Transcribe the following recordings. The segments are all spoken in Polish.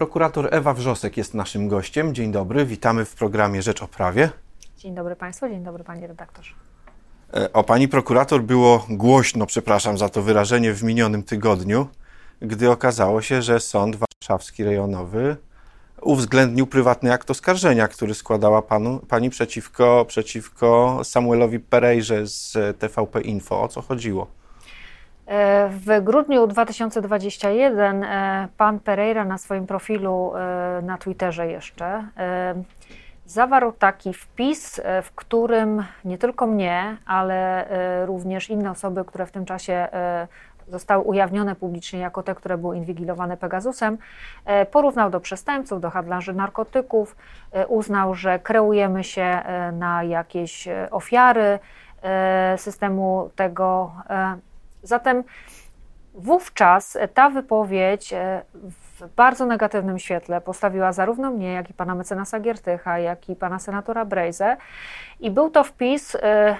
Prokurator Ewa Wrzosek jest naszym gościem. Dzień dobry, witamy w programie Rzecz o Prawie. Dzień dobry Państwu, dzień dobry Panie redaktorze. E, o pani prokurator było głośno, przepraszam za to wyrażenie, w minionym tygodniu, gdy okazało się, że Sąd Warszawski Rejonowy uwzględnił prywatny akt oskarżenia, który składała panu, pani przeciwko, przeciwko Samuelowi Perejrze z TVP Info. O co chodziło? E, w grudniu 2021 e, pan Pereira na swoim profilu e, na Twitterze jeszcze zawarł taki wpis, w którym nie tylko mnie, ale również inne osoby, które w tym czasie zostały ujawnione publicznie jako te, które były inwigilowane Pegasusem, porównał do przestępców, do handlarzy narkotyków, uznał, że kreujemy się na jakieś ofiary systemu tego Zatem wówczas ta wypowiedź e, w bardzo negatywnym świetle postawiła zarówno mnie, jak i pana mecenasa Giertycha, jak i pana senatora Brejze. I był to wpis e,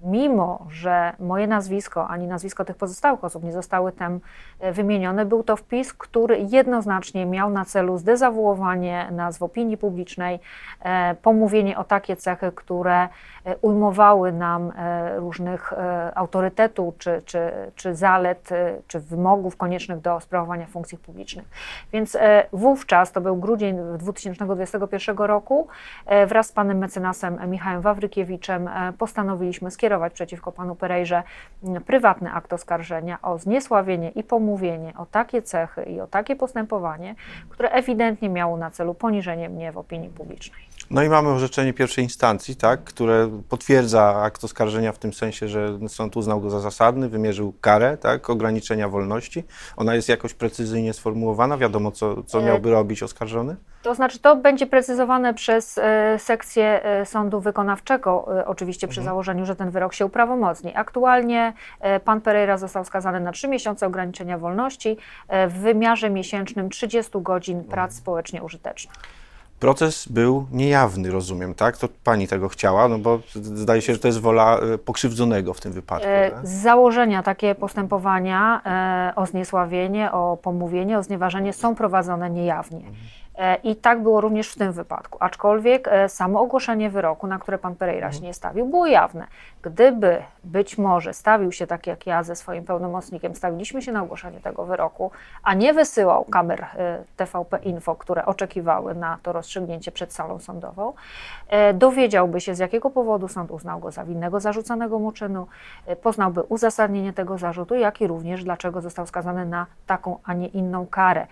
mimo że moje nazwisko ani nazwisko tych pozostałych osób nie zostały tam e, wymienione, był to wpis, który jednoznacznie miał na celu zdezawuowanie nazw opinii publicznej, e, pomówienie o takie cechy, które e, ujmowały nam różnych autorytetów czy, czy, czy zalet, czy wymogów koniecznych do sprawowania funkcji publicznych. Więc wówczas, to był grudzień 2021 roku, wraz z panem mecenasem Michałem Wawrykiewiczem postanowiliśmy skierować skierować przeciwko panu Perejrze prywatny akt oskarżenia o zniesławienie i pomówienie, o takie cechy i o takie postępowanie, które ewidentnie miało na celu poniżenie mnie w opinii publicznej. No i mamy orzeczenie pierwszej instancji, tak, które potwierdza akt oskarżenia w tym sensie, że sąd uznał go za zasadny, wymierzył karę tak, ograniczenia wolności. Ona jest jakoś precyzyjnie sformułowana, wiadomo, co, co e, miałby robić oskarżony? To znaczy, to będzie precyzowane przez e, sekcję e, sądu wykonawczego, oczywiście przy mhm. założeniu, że ten wyrok się uprawomocni. Aktualnie pan Pereira został skazany na 3 miesiące ograniczenia wolności w wymiarze miesięcznym 30 godzin prac mhm. społecznie użytecznych. Proces był niejawny, rozumiem, tak? To pani tego chciała, no bo zdaje się, że to jest wola e, pokrzywdzonego w tym wypadku. E, z założenia takie postępowania e, o zniesławienie, o pomówienie, o znieważenie są prowadzone niejawnie. Mhm. E, I tak było również w tym wypadku. Aczkolwiek e, samo ogłoszenie wyroku, na które pan Pereira się nie stawił, było jawne. Gdyby być może stawił się tak jak ja ze swoim pełnomocnikiem, stawiliśmy się na ogłoszenie tego wyroku, a nie wysyłał kamer e, TVP Info, które oczekiwały na to rozstrzygnięcie przed salą sądową, dowiedziałby się z jakiego powodu sąd uznał go za winnego zarzucanego mu czynu, poznałby uzasadnienie tego zarzutu, jak i również dlaczego został skazany na taką, a nie inną karę.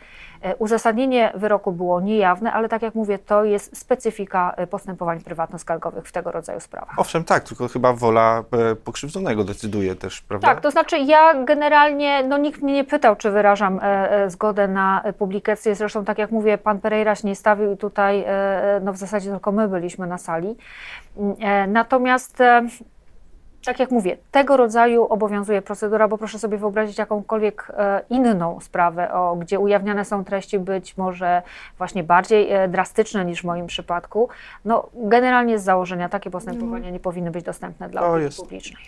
Uzasadnienie wyroku było było niejawne, ale tak jak mówię, to jest specyfika e, postępowań prywatno-skalgowych w tego rodzaju sprawach. Owszem, tak, tylko chyba wola e, pokrzywdzonego decyduje też, prawda? Tak, to znaczy ja generalnie, no nikt mnie nie pytał, czy wyrażam e, zgodę na publikację, zresztą tak jak mówię, pan Pereira się nie stawił i tutaj no w zasadzie tylko my byliśmy na sali. Mm, natomiast tak jak mówię, tego rodzaju obowiązuje procedura, bo proszę sobie wyobrazić jakąkolwiek e, inną sprawę, o, gdzie ujawniane są treści być może właśnie bardziej e, drastyczne niż w moim przypadku. No, generalnie z założenia takie postępowania nie powinny być dostępne dla opinii publicznej.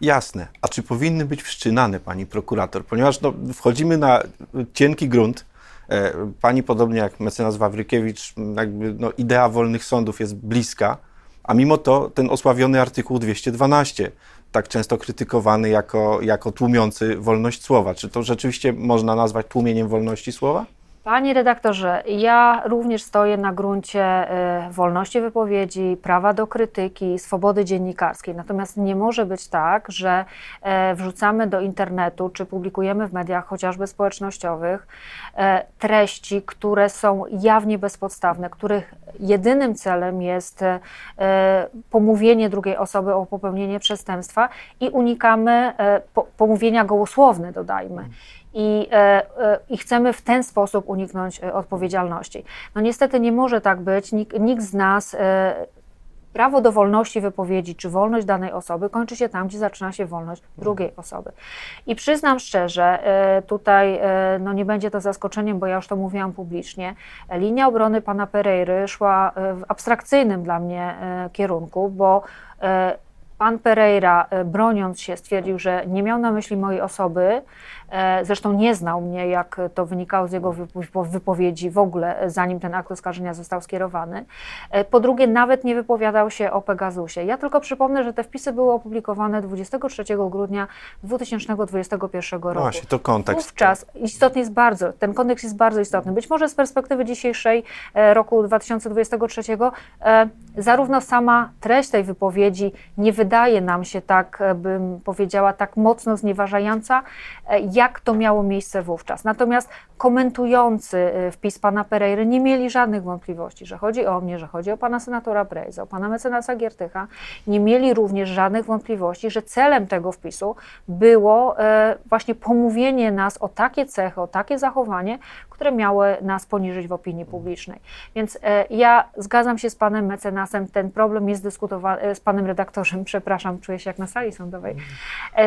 Jasne. A czy powinny być wszczynane, pani prokurator? Ponieważ no, wchodzimy na cienki grunt. E, pani, podobnie jak mecenas Wawrykiewicz, jakby no, idea wolnych sądów jest bliska a mimo to ten osławiony artykuł 212, tak często krytykowany jako, jako tłumiący wolność słowa, czy to rzeczywiście można nazwać tłumieniem wolności słowa? Panie redaktorze, ja również stoję na gruncie y, wolności wypowiedzi, prawa do krytyki, swobody dziennikarskiej. Natomiast nie może być tak, że e, wrzucamy do internetu czy publikujemy w mediach chociażby społecznościowych e, treści, które są jawnie bezpodstawne, których jedynym celem jest e, pomówienie drugiej osoby o popełnienie przestępstwa i unikamy pomówienia gołosłowne, dodajmy i, e, e, i chcemy w ten sposób uniknąć e, odpowiedzialności. No niestety nie może tak być. Nikt, nikt z nas prawo do wolności wypowiedzi czy wolność danej osoby kończy się tam, gdzie zaczyna się wolność drugiej osoby. I przyznam szczerze, tutaj no nie będzie to zaskoczeniem, bo ja już to mówiłam publicznie, linia obrony pana Pereiry szła w abstrakcyjnym dla mnie kierunku, bo Pan Pereira, broniąc się, stwierdził, że nie miał na myśli mojej osoby, E, zresztą nie znał mnie, jak to wynikało z jego wypowiedzi w ogóle, zanim ten akt oskarżenia został skierowany. E, po drugie, nawet nie wypowiadał się o Pegasusie. Ja tylko przypomnę, że te wpisy były opublikowane 23 grudnia 2021 roku. No właśnie, to kontekst. Wówczas istotny jest bardzo, ten kontekst jest bardzo istotny. Być może z perspektywy dzisiejszej e, roku 2023 zarówno sama treść tej wypowiedzi nie wydaje nam się tak, bym powiedziała, tak mocno znieważająca, jak to miało miejsce wówczas. Natomiast komentujący y, wpis pana Pereiry nie mieli żadnych wątpliwości, że chodzi o mnie, że chodzi o pana senatora Brejza, o pana mecenasa Giertycha. Nie mieli również żadnych wątpliwości, że celem tego wpisu było e, właśnie pomówienie nas o takie cechy, o takie zachowanie, które miały nas poniżyć w opinii publicznej. Więc e, ja zgadzam się z panem mecenasem, ten problem jest dyskutowany, e, z panem redaktorem, przepraszam, czuję się jak na sali sądowej.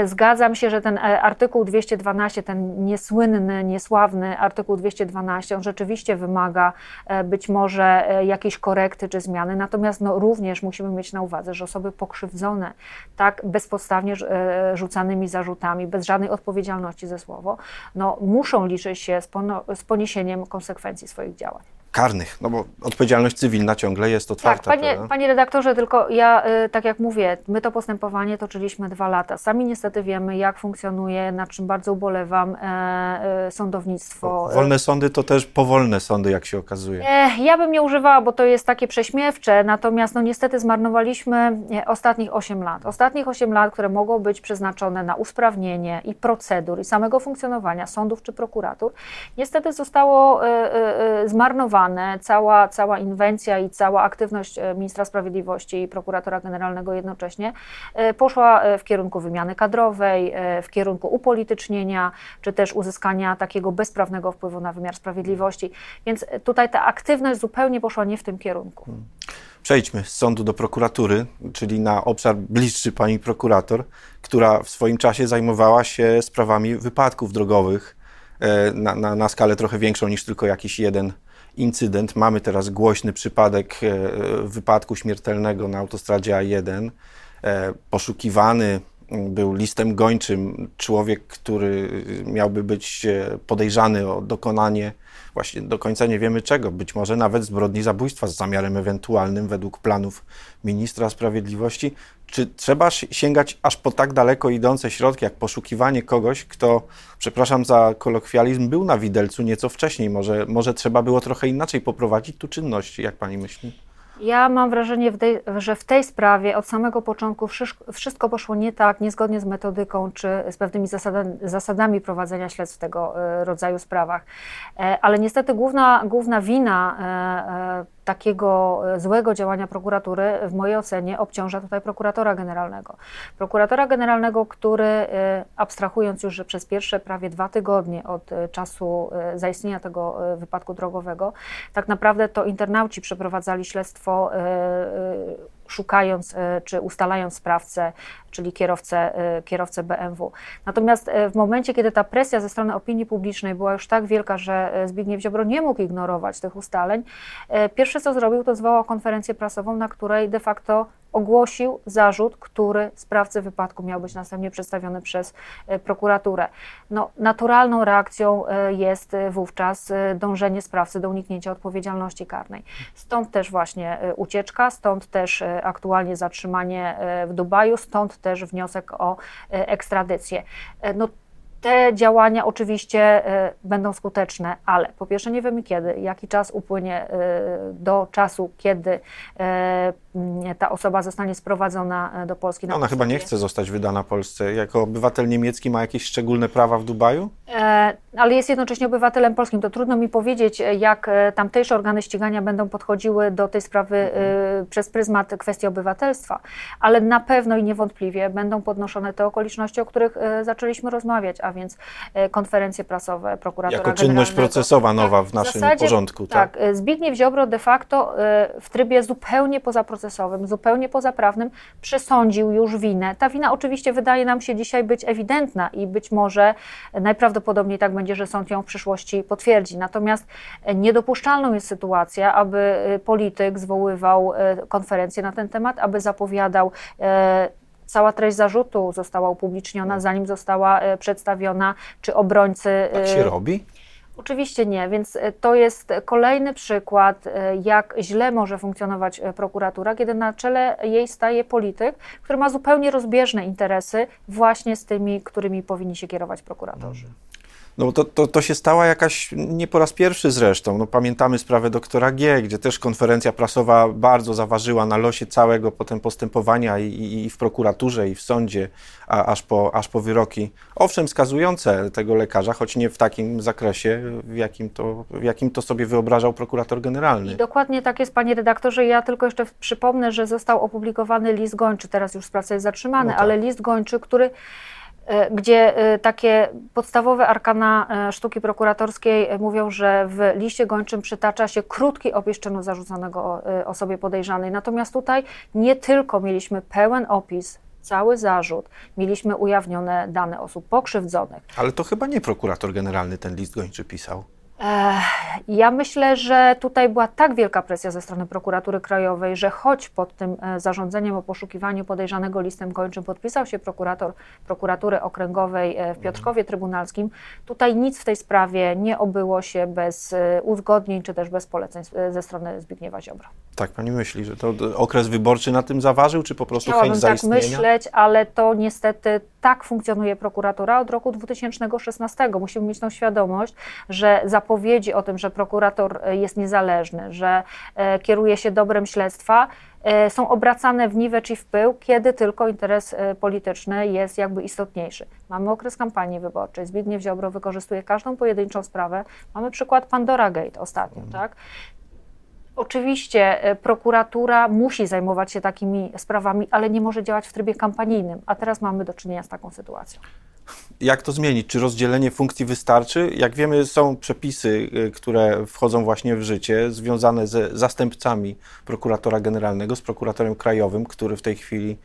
Zgadzam się, że ten artykuł 212, ten niesłynny, niesławny artykuł 212, on rzeczywiście wymaga e, być może e, jakiejś korekty czy zmiany, natomiast no, również musimy mieć na uwadze, że osoby pokrzywdzone tak bezpodstawnie e, rzucanymi zarzutami, bez żadnej odpowiedzialności za słowo, no, muszą liczyć się z poniesieniem konsekwencji swoich działań karnych, no bo odpowiedzialność cywilna ciągle jest otwarta. Tak, panie, panie redaktorze, tylko ja, y, tak jak mówię, my to postępowanie toczyliśmy dwa lata. Sami niestety wiemy, jak funkcjonuje, na czym bardzo ubolewam, e, e, sądownictwo. Wolne sądy to też powolne sądy, jak się okazuje. E, ja bym nie używała, bo to jest takie prześmiewcze, natomiast no niestety zmarnowaliśmy e, ostatnich 8 lat. Ostatnich 8 lat, które mogą być przeznaczone na usprawnienie i procedur, i samego funkcjonowania sądów czy prokuratur, niestety zostało e, e, cała, cała inwencja i cała aktywność e, ministra sprawiedliwości i prokuratora generalnego jednocześnie e, poszła e, w kierunku wymiany kadrowej, w kierunku upolitycznienia, czy też uzyskania takiego bezprawnego wpływu na wymiar sprawiedliwości. Więc tutaj ta aktywność zupełnie poszła nie w tym kierunku. Hmm. Przejdźmy z sądu do prokuratury, czyli na obszar bliższy pani prokurator, która w swoim czasie zajmowała się sprawami wypadków drogowych na, na, na skalę trochę większą niż tylko jakiś jeden incydent. Mamy teraz głośny przypadek e, wypadku śmiertelnego na autostradzie A1. E, poszukiwany był listem gończym człowiek, który miałby być e, podejrzany o dokonanie właśnie do końca nie wiemy czego, być może nawet zbrodni zabójstwa z zamiarem ewentualnym według planów ministra sprawiedliwości. Czy trzeba sięgać aż po tak daleko idące środki, jak poszukiwanie kogoś, kto, przepraszam za kolokwializm, był na widelcu nieco wcześniej? Może, może trzeba było trochę inaczej poprowadzić tu czynności, jak pani myśli? Ja mam wrażenie, że w tej sprawie od samego początku wszystko poszło nie tak, niezgodnie z metodyką czy z pewnymi zasadami, prowadzenia śledztw w tego e, rodzaju sprawach. E, ale niestety główna, główna wina e, takiego złego działania prokuratury w mojej ocenie obciąża tutaj prokuratora generalnego. Prokuratora generalnego, który abstrahując już, że przez pierwsze prawie dwa tygodnie od czasu zaistnienia tego wypadku drogowego, tak naprawdę to internauci przeprowadzali śledztwo szukając e, czy ustalając sprawcę, czyli kierowcę, e, kierowcę BMW. Natomiast e, w momencie, kiedy ta presja ze strony opinii publicznej była już tak wielka, że Zbigniew Ziobro nie mógł ignorować tych ustaleń, pierwsze co zrobił, to zwołał konferencję prasową, na której de facto ogłosił zarzut, który sprawcy wypadku miał być następnie przedstawiony przez e, prokuraturę. No, naturalną reakcją e, jest e, wówczas dążenie sprawcy do uniknięcia odpowiedzialności karnej. Stąd też właśnie ucieczka, stąd też aktualnie zatrzymanie w Dubaju, stąd też wniosek o ekstradycję. No, te działania oczywiście będą skuteczne, ale po pierwsze nie wiemy kiedy, jaki czas upłynie do czasu, kiedy Mm, ta osoba zostanie sprowadzona e, do Polski. Na Ona chyba nie chce zostać wydana Polsce. Jako obywatel niemiecki ma jakieś szczególne prawa w Dubaju? E, ale jest jednocześnie obywatelem polskim. To trudno mi powiedzieć, e, jak e, tamtejsze organy ścigania będą podchodziły do tej sprawy e, przez pryzmat kwestii obywatelstwa, ale na pewno i niewątpliwie będą podnoszone te okoliczności, o których e, zaczęliśmy rozmawiać, a więc konferencje prasowe prokuratora Jako czynność procesowa nowa w naszym w zasadzie, porządku. Tak? tak, Zbigniew Ziobro de facto w trybie zupełnie pozaprocesowym procesowym, zupełnie pozaprawnym, przesądził już winę. Ta wina oczywiście wydaje nam się dzisiaj być ewidentna i być może najprawdopodobniej tak będzie, że sąd ją w przyszłości potwierdzi. Natomiast niedopuszczalną jest sytuacja, aby polityk zwoływał e, konferencję na ten temat, aby zapowiadał e, cała treść zarzutu została upubliczniona, zanim została przedstawiona, czy obrońcy. Tak się robi? Oczywiście nie, więc to jest kolejny przykład, jak źle może funkcjonować prokuratura, kiedy na czele jej staje polityk, który ma zupełnie rozbieżne interesy właśnie z tymi, którymi powinni się kierować prokuratorzy. No to, to, to się stała jakaś, nie po raz pierwszy zresztą, no pamiętamy sprawę doktora G, gdzie też konferencja prasowa bardzo zaważyła na losie całego potem postępowania i, i, i w prokuraturze, i w sądzie, a, aż, po, aż po wyroki, owszem skazujące tego lekarza, choć nie w takim zakresie, w jakim to, w jakim to sobie wyobrażał prokurator generalny. I dokładnie tak jest, panie redaktorze. Ja tylko jeszcze przypomnę, że został opublikowany list gończy, teraz już sprawa jest zatrzymany, no tak. ale list gończy, który gdzie e, takie podstawowe arkana e, sztuki prokuratorskiej mówią, że w liście gończym przytacza się krótki opis czynu zarzuconego osobie podejrzanej. Natomiast tutaj nie tylko mieliśmy pełen opis cały zarzut, mieliśmy ujawnione dane osób pokrzywdzonych. Ale to chyba nie prokurator generalny ten list gończy pisał. Ja myślę, że tutaj była tak wielka presja ze strony prokuratury krajowej, że choć pod tym e, zarządzeniem o poszukiwaniu podejrzanego listem gończym podpisał się prokurator prokuratury okręgowej e, w Piotrkowie Trybunalskim, tutaj nic w tej sprawie nie obyło się bez e, uzgodnień czy też bez poleceń ze strony Zbigniewa Ziobro. Tak pani myśli, że to okres wyborczy na tym zaważył, czy po prostu Chciałabym chęć tak zaistnienia? myśleć, ale to niestety tak funkcjonuje prokuratura od roku 2016. Musimy mieć tą świadomość, że zapowiedzi o tym, że prokurator e, jest niezależny, że e, kieruje się dobrem śledztwa, e, są obracane w niwecz i w pył, kiedy tylko interes polityczny jest jakby istotniejszy. Mamy okres kampanii wyborczej, Zbigniew Ziobro wykorzystuje każdą pojedynczą sprawę. Mamy przykład Pandora Gate ostatnio, mhm. tak? Oczywiście e, prokuratura musi zajmować się takimi sprawami, ale nie może działać w trybie kampanijnym, a teraz mamy do czynienia z taką sytuacją. Jak to zmienić? Czy rozdzielenie funkcji wystarczy? Jak wiemy, są przepisy, e, które wchodzą właśnie w życie, związane ze zastępcami prokuratora generalnego, z prokuratorem krajowym, który w tej chwili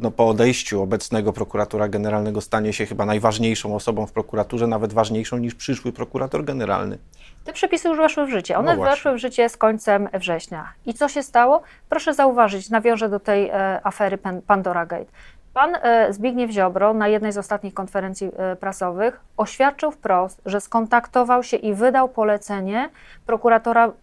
no, po odejściu obecnego prokuratora generalnego stanie się chyba najważniejszą osobą w prokuraturze, nawet ważniejszą niż przyszły prokurator generalny. Te przepisy już weszły w życie. One no weszły w życie z końcem września. I co się stało? Proszę zauważyć, nawiążę do tej e, afery Pandora Gate. Pan e, Zbigniew Ziobro na jednej z ostatnich konferencji e, prasowych oświadczył wprost, że skontaktował się i wydał polecenie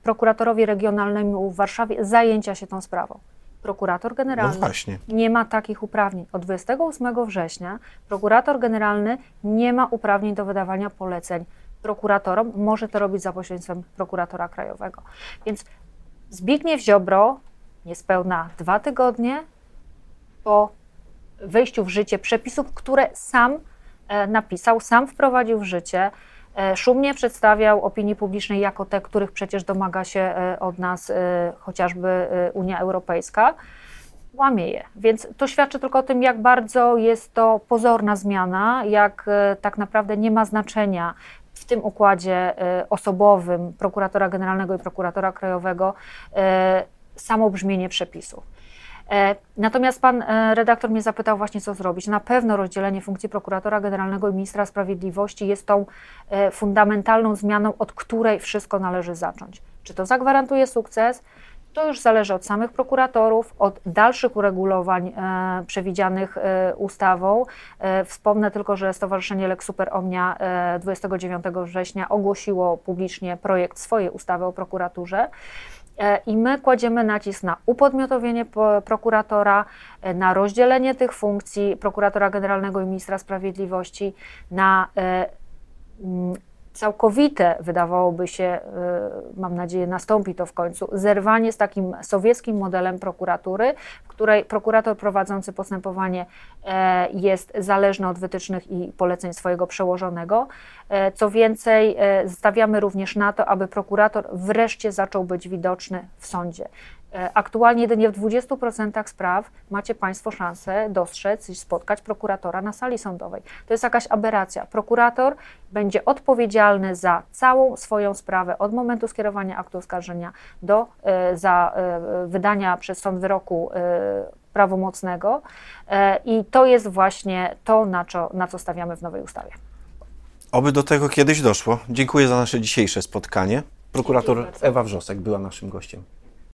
prokuratorowi regionalnemu w Warszawie zajęcia się tą sprawą. Prokurator generalny no nie ma takich uprawnień. Od 28 września prokurator generalny nie ma uprawnień do wydawania poleceń prokuratorom, może to robić za pośrednictwem prokuratora krajowego. Więc Zbigniew Ziobro niespełna dwa tygodnie po wejściu w życie przepisów, które sam e, napisał, sam wprowadził w życie, szumnie przedstawiał opinii publicznej jako te, których przecież domaga się e, od nas chociażby Unia Europejska, łamie je. Więc to świadczy tylko o tym, jak bardzo jest to pozorna zmiana, jak tak naprawdę nie ma znaczenia, w tym układzie osobowym prokuratora generalnego i prokuratora krajowego samo brzmienie przepisów. E, natomiast pan e, redaktor mnie zapytał właśnie, co zrobić. Na pewno rozdzielenie funkcji prokuratora generalnego i ministra sprawiedliwości jest tą e, fundamentalną zmianą, od której wszystko należy zacząć. Czy to zagwarantuje sukces? To już zależy od samych prokuratorów, od dalszych uregulowań e, przewidzianych e, ustawą. E, wspomnę tylko, że Stowarzyszenie Lex Super Omnia e, 29 września ogłosiło publicznie projekt swojej ustawy o prokuraturze. E, I my kładziemy nacisk na upodmiotowienie prokuratora, e, na rozdzielenie tych funkcji prokuratora generalnego i ministra sprawiedliwości, na całkowite, wydawałoby się, y, mam nadzieję, nastąpi to w końcu, zerwanie z takim sowieckim modelem prokuratury, w której prokurator prowadzący postępowanie e, jest zależny od wytycznych i poleceń swojego przełożonego. E, co więcej, e, stawiamy również na to, aby prokurator wreszcie zaczął być widoczny w sądzie. E, aktualnie jedynie w 20% spraw macie Państwo szansę dostrzec i spotkać prokuratora na sali sądowej. To jest jakaś aberracja. Prokurator będzie odpowiedzialny za całą swoją sprawę od momentu skierowania aktu oskarżenia do e, za e, wydania przez sąd wyroku prawomocnego i to jest właśnie to, na co, na co stawiamy w nowej ustawie. Oby do tego kiedyś doszło. Dziękuję za nasze dzisiejsze spotkanie. Prokurator Ewa Wrzosek była naszym gościem.